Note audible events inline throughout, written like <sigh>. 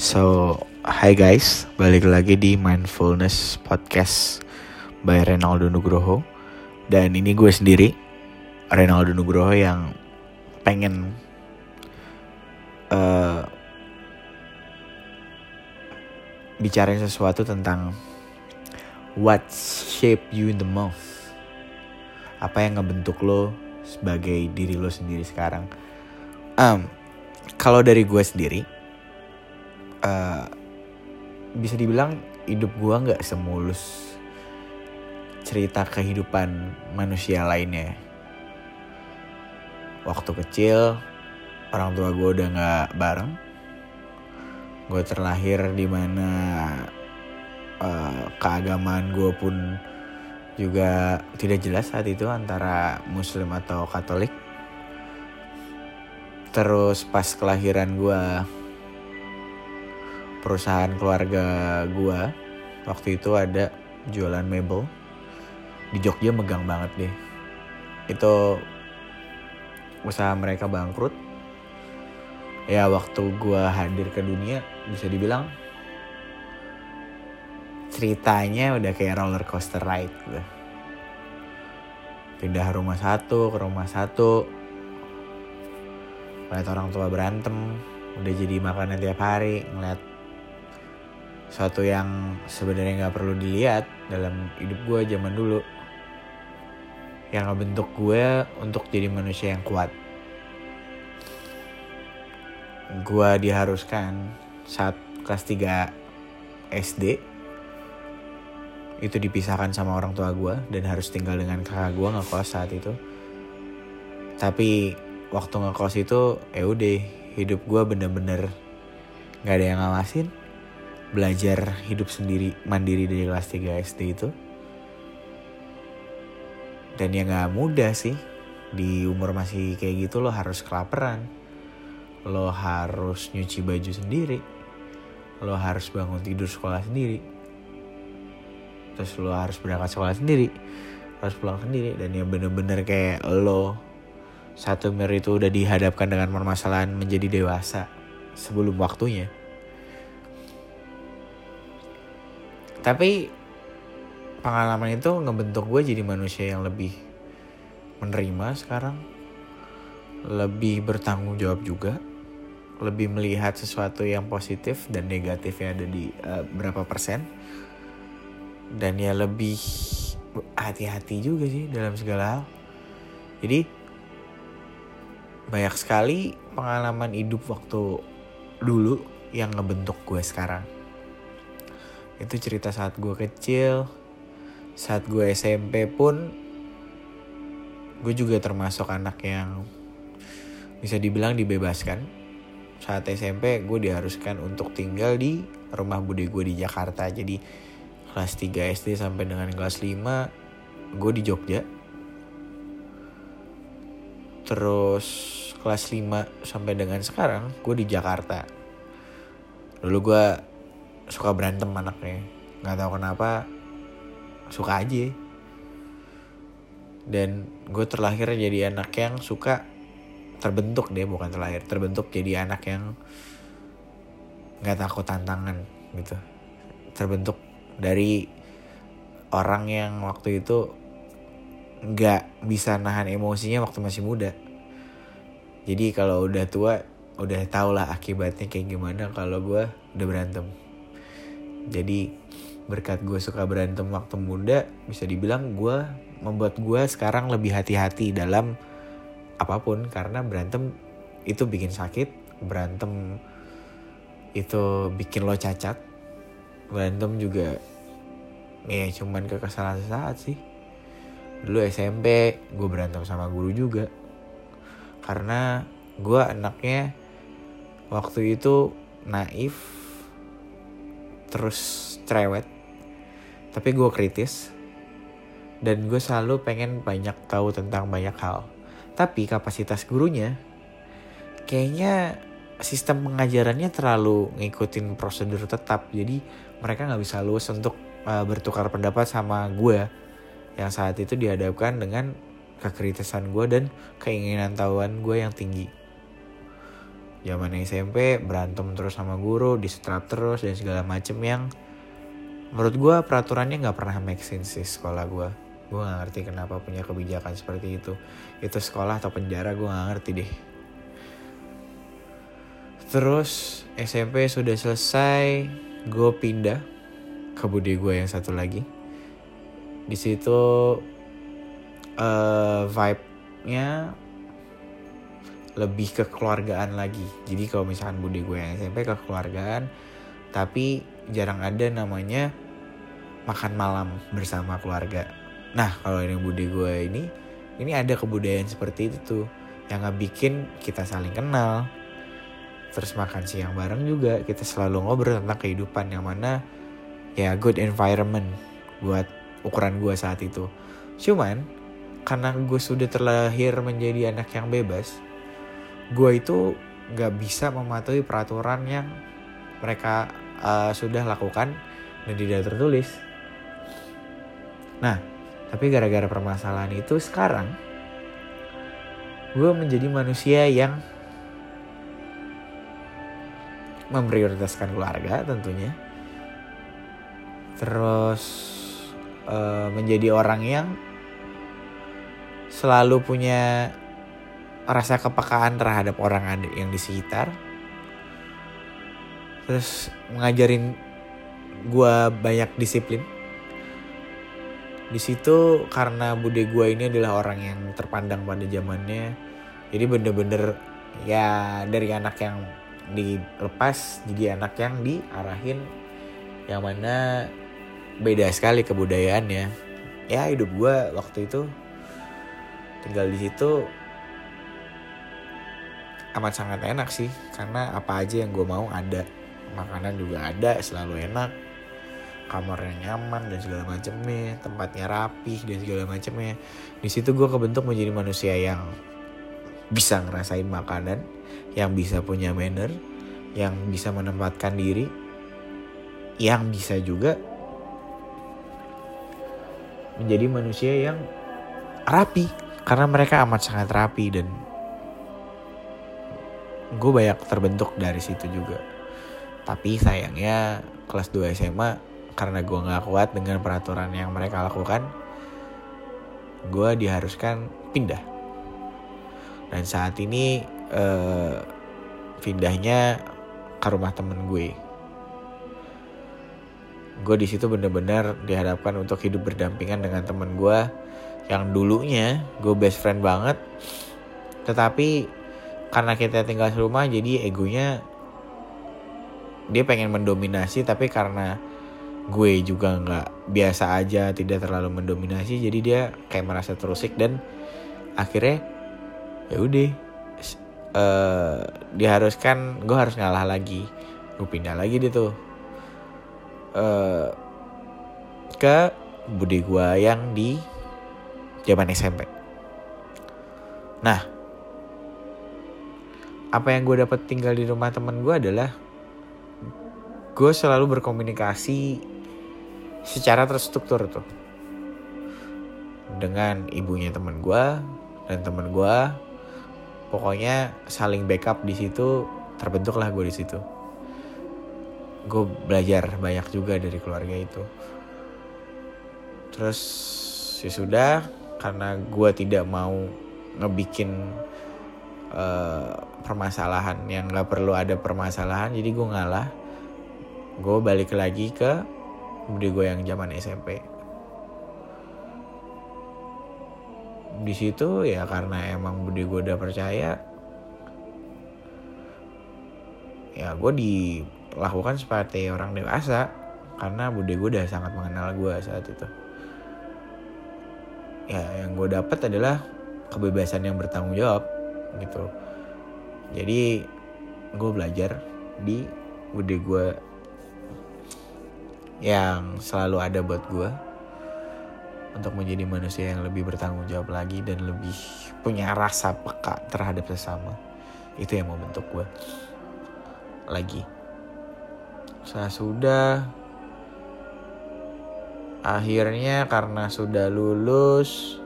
So, hi guys, balik lagi di Mindfulness Podcast by Renaldo Nugroho. Dan ini gue sendiri, Renaldo Nugroho yang pengen uh, Bicarain sesuatu tentang What shape you the most. Apa yang ngebentuk lo sebagai diri lo sendiri sekarang. Um, Kalau dari gue sendiri uh, bisa dibilang hidup gue nggak semulus cerita kehidupan manusia lainnya. Waktu kecil orang tua gue udah nggak bareng. Gue terlahir di mana uh, keagamaan gue pun juga tidak jelas saat itu antara Muslim atau Katolik. Terus pas kelahiran gue perusahaan keluarga gua waktu itu ada jualan mebel. Di Jogja megang banget deh. Itu usaha mereka bangkrut. Ya waktu gua hadir ke dunia bisa dibilang ceritanya udah kayak roller coaster ride gitu. pindah rumah satu ke rumah satu. Ngeliat orang tua berantem udah jadi makanan tiap hari ngeliat suatu yang sebenarnya nggak perlu dilihat dalam hidup gue zaman dulu. Yang ngebentuk gue untuk jadi manusia yang kuat. Gue diharuskan saat kelas 3 SD itu dipisahkan sama orang tua gue dan harus tinggal dengan kakak gue ngekos saat itu. Tapi waktu ngekos itu ya udah hidup gue bener-bener nggak ada yang ngawasin belajar hidup sendiri mandiri dari kelas 3 SD itu. Dan ya nggak mudah sih. Di umur masih kayak gitu lo harus kelaparan. Lo harus nyuci baju sendiri. Lo harus bangun tidur sekolah sendiri. Terus lo harus berangkat sekolah sendiri. Harus pulang sendiri. Dan ya bener-bener kayak lo satu umur itu udah dihadapkan dengan permasalahan menjadi dewasa sebelum waktunya tapi pengalaman itu ngebentuk gue jadi manusia yang lebih menerima sekarang. Lebih bertanggung jawab juga. Lebih melihat sesuatu yang positif dan negatif yang ada di uh, berapa persen. Dan ya lebih hati-hati juga sih dalam segala hal. Jadi banyak sekali pengalaman hidup waktu dulu yang ngebentuk gue sekarang itu cerita saat gue kecil saat gue SMP pun gue juga termasuk anak yang bisa dibilang dibebaskan. Saat SMP gue diharuskan untuk tinggal di rumah bude gue di Jakarta. Jadi kelas 3 SD sampai dengan kelas 5 gue di Jogja. Terus kelas 5 sampai dengan sekarang gue di Jakarta. Dulu gue suka berantem anaknya. Nggak tahu kenapa suka aja. Dan gue terlahir jadi anak yang suka terbentuk deh bukan terlahir terbentuk jadi anak yang nggak takut tantangan gitu. Terbentuk dari orang yang waktu itu nggak bisa nahan emosinya waktu masih muda. Jadi kalau udah tua udah tau lah akibatnya kayak gimana kalau gue udah berantem jadi berkat gue suka berantem waktu muda bisa dibilang gue membuat gue sekarang lebih hati-hati dalam apa pun. Karena berantem itu bikin sakit berantem itu bikin lo cacat berantem juga ya cuman kekesalan sesaat sih. Dulu SMP gue berantem sama guru juga. Karena gue anaknya waktu itu naif terus cerewet. Tapi gue kritis. Dan gue selalu pengen banyak tahu tentang banyak hal. Tapi kapasitas gurunya kayaknya sistem pengajarannya terlalu ngikutin prosedur tetap. Jadi mereka nggak bisa luas untuk uh, bertukar pendapat sama gue yang saat itu dihadapkan dengan kekritisan gue dan keinginan tahuan gue yang tinggi zaman SMP berantem terus sama guru disetrap terus dan segala macem yang menurut gue peraturannya nggak pernah make sense di sekolah gue gue gak ngerti kenapa punya kebijakan seperti itu. Itu sekolah atau penjara gue gak ngerti deh. Terus SMP sudah selesai gue pindah ke budi gue yang satu lagi. Di situ uh, vibe-nya lebih ke kekeluargaan lagi jadi kalau misalkan budi gue yang SMP kekeluargaan tapi jarang ada namanya makan malam bersama keluarga. Nah kalau ini budi gue ini, ini ada kebudayaan seperti itu tuh yang bikin kita saling kenal. Terus makan siang bareng juga kita selalu ngobrol tentang kehidupan yang mana ya good environment buat ukuran gue saat itu. Cuman karena gue sudah terlahir menjadi anak yang bebas, gue itu gak bisa mematuhi peraturan yang mereka uh, sudah lakukan dan tidak tertulis. Nah, tapi gara-gara permasalahan itu sekarang gue menjadi manusia yang memprioritaskan keluarga tentunya. Terus uh, menjadi orang yang selalu punya rasa kepekaan terhadap orang yang di sekitar. Terus ngajarin gue banyak disiplin. Di situ karena bude gue ini adalah orang yang terpandang pada zamannya jadi bener-bener ya dari anak yang dilepas jadi anak yang diarahin yang mana beda sekali kebudayaannya. Ya hidup gue waktu itu tinggal di situ amat sangat enak sih. Karena apa aja yang gue mau ada. Makanan juga ada selalu enak. Kamarnya nyaman dan segala macamnya tempatnya rapih dan segala macamnya di situ gue kebentuk menjadi manusia yang bisa ngerasain makanan yang bisa punya manner yang bisa menempatkan diri yang bisa juga menjadi manusia yang rapi. Karena mereka amat sangat rapi dan gue banyak terbentuk dari situ juga tapi sayangnya kelas 2 SMA karena gue gak kuat dengan peraturan yang mereka lakukan, gue diharuskan pindah. Dan saat ini eh, pindahnya ke rumah temen gue. Gue di situ bener-bener dihadapkan untuk hidup berdampingan dengan temen gue yang dulunya gue best friend banget. Tetapi karena kita tinggal serumah jadi egonya dia pengen mendominasi tapi karena gue juga nggak biasa aja tidak terlalu mendominasi jadi dia kayak merasa terusik dan akhirnya ya udah uh, diharuskan gue harus ngalah lagi gue pindah lagi deh tuh uh, ke budi gue yang di zaman SMP nah apa yang gue dapat tinggal di rumah temen gue adalah gue selalu berkomunikasi secara terstruktur tuh. Dengan ibunya temen gue dan temen gue pokoknya saling backup di situ terbentuklah gue di situ. Gue belajar banyak juga dari keluarga itu. Terus ya sudah karena gue tidak mau ngebikin uh, permasalahan yang nggak perlu ada permasalahan jadi gue ngalah. Gue balik lagi ke budi gue yang zaman SMP di situ ya karena emang budi gue udah percaya ya gue dilakukan seperti orang dewasa karena budi gue udah sangat mengenal gue saat itu. Ya yang gue dapat adalah kebebasan yang bertanggung jawab gitu. Jadi gue belajar di budi gue yang selalu ada buat gue untuk menjadi manusia yang lebih bertanggung jawab lagi dan lebih punya rasa peka terhadap sesama. Itu yang membentuk gue lagi. Saya sudah akhirnya karena sudah lulus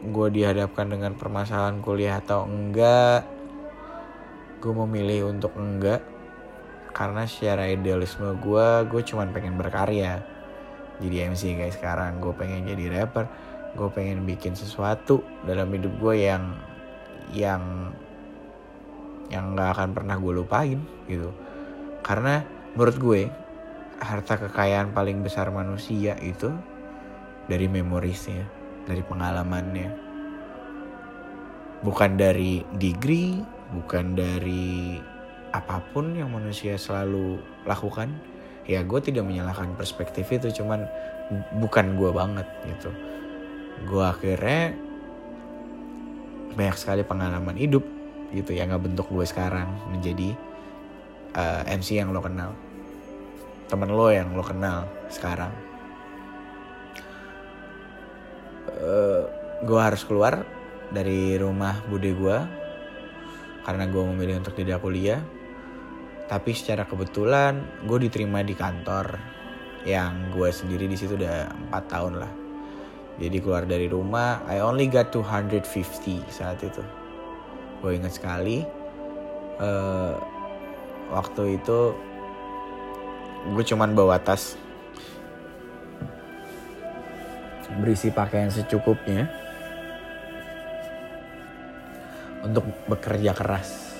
gue dihadapkan dengan permasalahan kuliah atau enggak gue memilih untuk enggak. Karena secara idealisme gue gue cuman pengen berkarya. Jadi MC guys sekarang gue pengen jadi rapper gue pengen bikin sesuatu dalam hidup gue yang yang yang nggak akan pernah gue lupain gitu. Karena menurut gue harta kekayaan paling besar manusia itu dari memorisnya dari pengalamannya. Bukan dari degree bukan dari apa pun yang manusia selalu lakukan. Ya gue tidak menyalahkan perspektif itu cuman bukan gue banget gitu. Gue akhirnya banyak sekali pengalaman hidup gitu yang bentuk gue sekarang menjadi uh, eh, MC yang lo kenal. Temen lo yang lo kenal sekarang uh, gue harus keluar dari rumah bude gue karena gue memilih untuk tidak kuliah. Tapi secara kebetulan gue diterima di kantor yang gue sendiri di situ udah empat tahun lah. Jadi keluar dari rumah I only got 250 saat itu. Gue ingat sekali uh, waktu itu gue cuman bawa tas berisi pakaian secukupnya untuk bekerja keras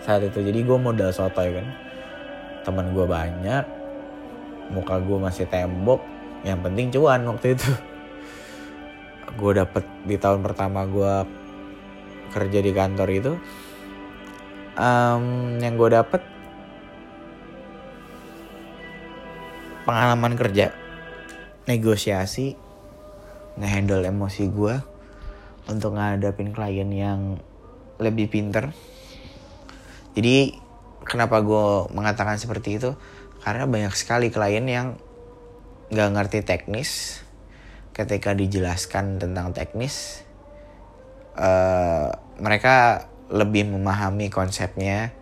saat itu. Jadi gue modal sotoy kan. Teman gue banyak muka gue masih tembok yang penting cuan waktu itu. <laughs> Gue dapet di tahun pertama gue kerja di kantor itu um, yang gue dapet pengalaman kerja negosiasi ngehandle emosi gue untuk ngadapin klien yang lebih pinter. Jadi kenapa gue mengatakan seperti itu? Karena banyak sekali klien yang gak ngerti teknis. Ketika dijelaskan tentang teknis uh, mereka lebih memahami konsepnya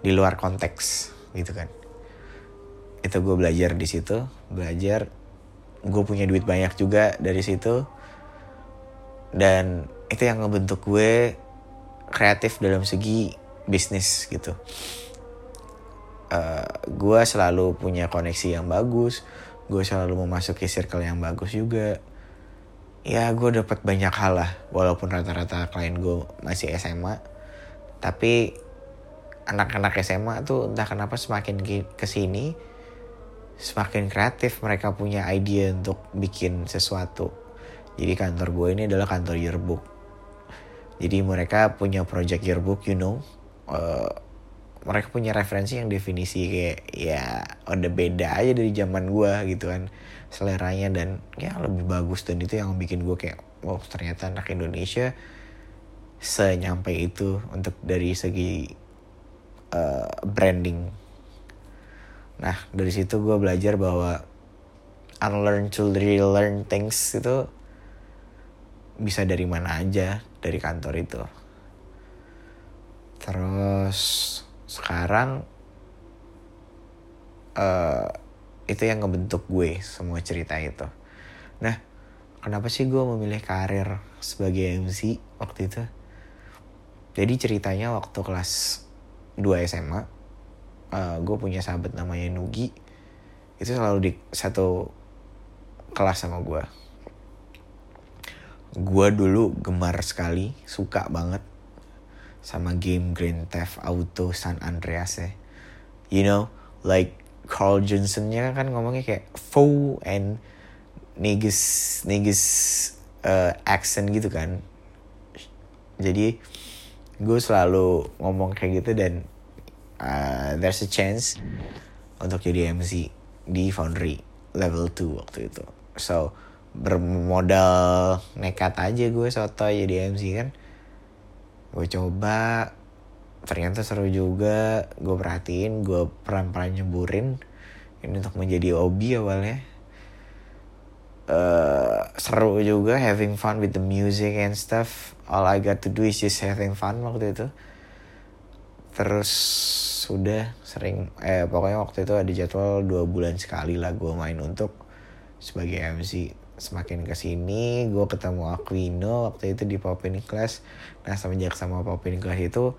di luar konteks gitu kan. Itu gue belajar di situ. Belajar gue punya duit banyak juga dari situ. Dan itu yang ngebentuk gue kreatif dalam segi bisnis gitu. Uh, gue selalu punya koneksi yang bagus gue selalu memasuki circle yang bagus juga. Ya gue dapat banyak hal lah walaupun rata-rata klien gue masih SMA tapi anak-anak SMA tuh entah kenapa semakin ke sini semakin kreatif mereka punya ide untuk bikin sesuatu. Jadi kantor gue ini adalah kantor yearbook. Jadi mereka punya project yearbook you know. Uh, mereka punya referensi yang definisi kayak ya udah beda aja dari zaman gue gitu kan seleranya. Dan ya lebih bagus dan itu yang bikin gue kayak wow ternyata anak Indonesia senyampe itu untuk dari segi uh, branding nah dari situ gue belajar bahwa unlearn to relearn things itu bisa dari mana aja? Dari kantor itu. Terus sekarang uh, itu yang ngebentuk gue semua cerita itu. Nah kenapa sih gue memilih karir sebagai MC waktu itu? Jadi ceritanya waktu kelas 2 SMA uh, gue punya sahabat namanya Nugi. Itu selalu di satu kelas sama gue gue dulu gemar sekali suka banget sama game Grand Theft Auto San Andreas ya. You know like Carl Johnsonnya kan ngomongnya kayak faux and niggas niggas uh, accent gitu kan. Jadi gue selalu ngomong kayak gitu dan uh, there's a chance untuk jadi MC di Foundry level 2 waktu itu. So bermodal nekat aja gue soto jadi MC kan. Gue coba ternyata seru juga. Gue perhatiin gue peran-peran nyeburin ini untuk menjadi hobi awalnya. Uh, seru juga having fun with the music and stuff. All I got to do is just having fun waktu itu terus sudah sering eh pokoknya waktu itu ada jadwal dua bulan sekali lah gue main untuk sebagai MC semakin ke sini gue ketemu Aquino waktu itu di Popin Class nah semenjak sama Popin Class itu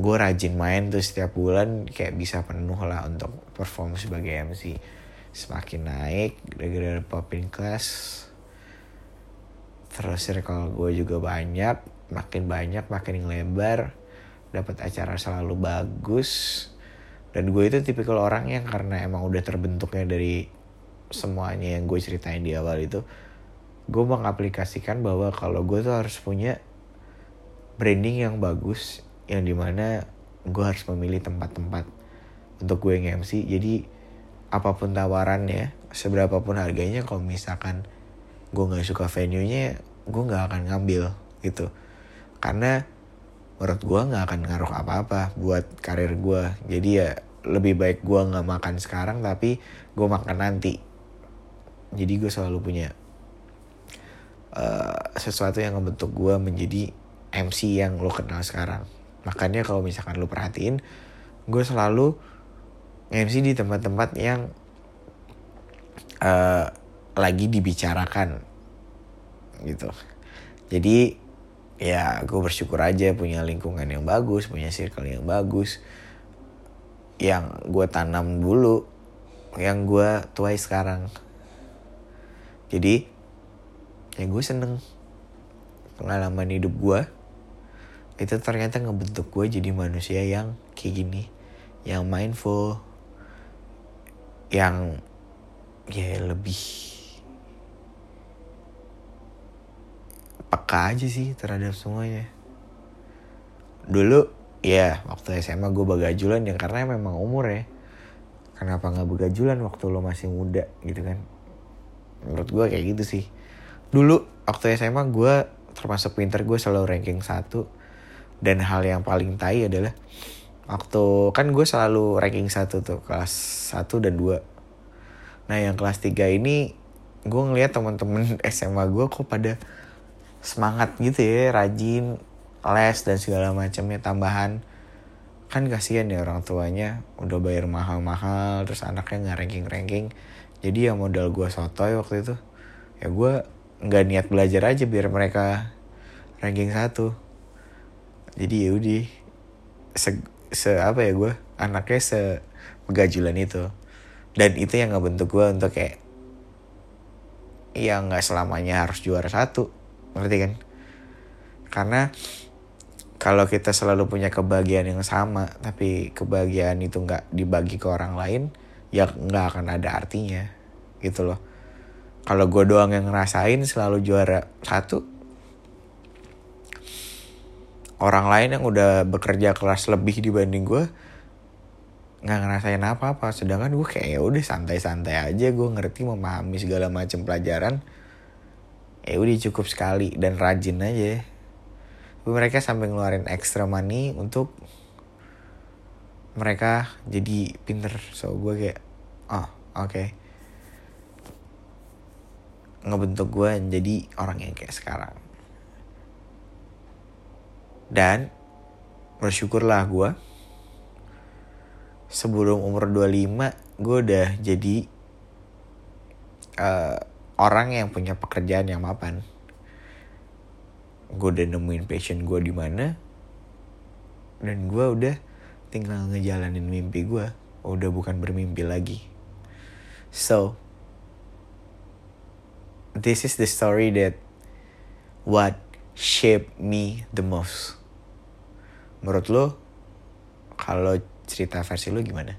gue rajin main tuh setiap bulan kayak bisa penuh lah untuk perform sebagai MC semakin naik gara-gara popin class terus circle gue juga banyak makin banyak makin lebar dapat acara selalu bagus. Dan gue itu tipikal orang yang karena emang udah terbentuknya dari semuanya yang gue ceritain di awal itu gue mengaplikasikan bahwa kalau gue tuh harus punya branding yang bagus yang di mana gue harus memilih tempat-tempat untuk gue nge-MC jadi apa pun tawarannya seberapa pun harganya kalau misalkan gue nggak suka venue nya gue nggak akan ngambil gitu. Karena menurut gue nggak akan ngaruh apa-apa buat karir gue jadi ya lebih baik gue nggak makan sekarang tapi gue makan nanti. Jadi gue selalu punya uh, sesuatu yang membentuk gue menjadi MC yang lo kenal sekarang. Makanya kalau misalkan lu perhatiin gue selalu MC di tempat-tempat yang uh, lagi dibicarakan. Gitu. Jadi ya gue bersyukur aja punya lingkungan yang bagus punya circle yang bagus. Yang gue tanam dulu yang gue tuai sekarang. Jadi ya gue seneng pengalaman hidup gue itu ternyata ngebentuk gue jadi manusia yang kayak gini yang mindful yang ya lebih peka aja sih terhadap semuanya. Dulu ya waktu SMA gue bagajulan ya karena memang umur ya. Kenapa nggak begajulan waktu lo masih muda gitu kan? Menurut gue kayak gitu sih. Dulu waktu SMA gue termasuk pinter gue selalu ranking satu. Dan hal yang paling tai adalah waktu kan gue selalu ranking satu tuh kelas 1 dan 2 nah yang kelas 3 ini gue ngeliat teman-teman <laughs> SMA gue kok pada semangat gitu ya rajin les dan segala macamnya tambahan. Kan kasihan ya orang tuanya udah bayar mahal-mahal terus anaknya nggak ranking-ranking. Jadi ya modal gue sotoy waktu itu. Ya gue nggak niat belajar aja biar mereka ranking satu. Jadi ya udah se, se apa ya gue anaknya se pegajulan itu. Dan itu yang ngebentuk gue untuk kayak ya nggak selamanya harus juara satu ngerti kan? Karena kalau kita selalu punya kebahagiaan yang sama tapi kebahagiaan itu nggak dibagi ke orang lain ya nggak akan ada artinya gitu loh. Kalau gue doang yang ngerasain selalu juara satu orang lain yang udah bekerja kelas lebih dibanding gue nggak ngerasain apa-apa. Sedangkan gue kayak ya udah santai-santai aja gue ngerti memahami segala macam pelajaran ya udah cukup sekali dan rajin aja. Tapi mereka sampai ngeluarin extra money untuk mereka jadi pinter. So gue kayak oh oke. Okay. ngebentuk gue jadi orang yang kayak sekarang. Dan bersyukurlah gue sebelum umur 25 gue udah jadi uh, orang yang punya pekerjaan yang mapan. Gue udah nemuin passion gue di mana dan gue udah tinggal ngejalanin mimpi gue udah bukan bermimpi lagi so this is the story that what shaped me the most menurut lo kalau cerita versi lo gimana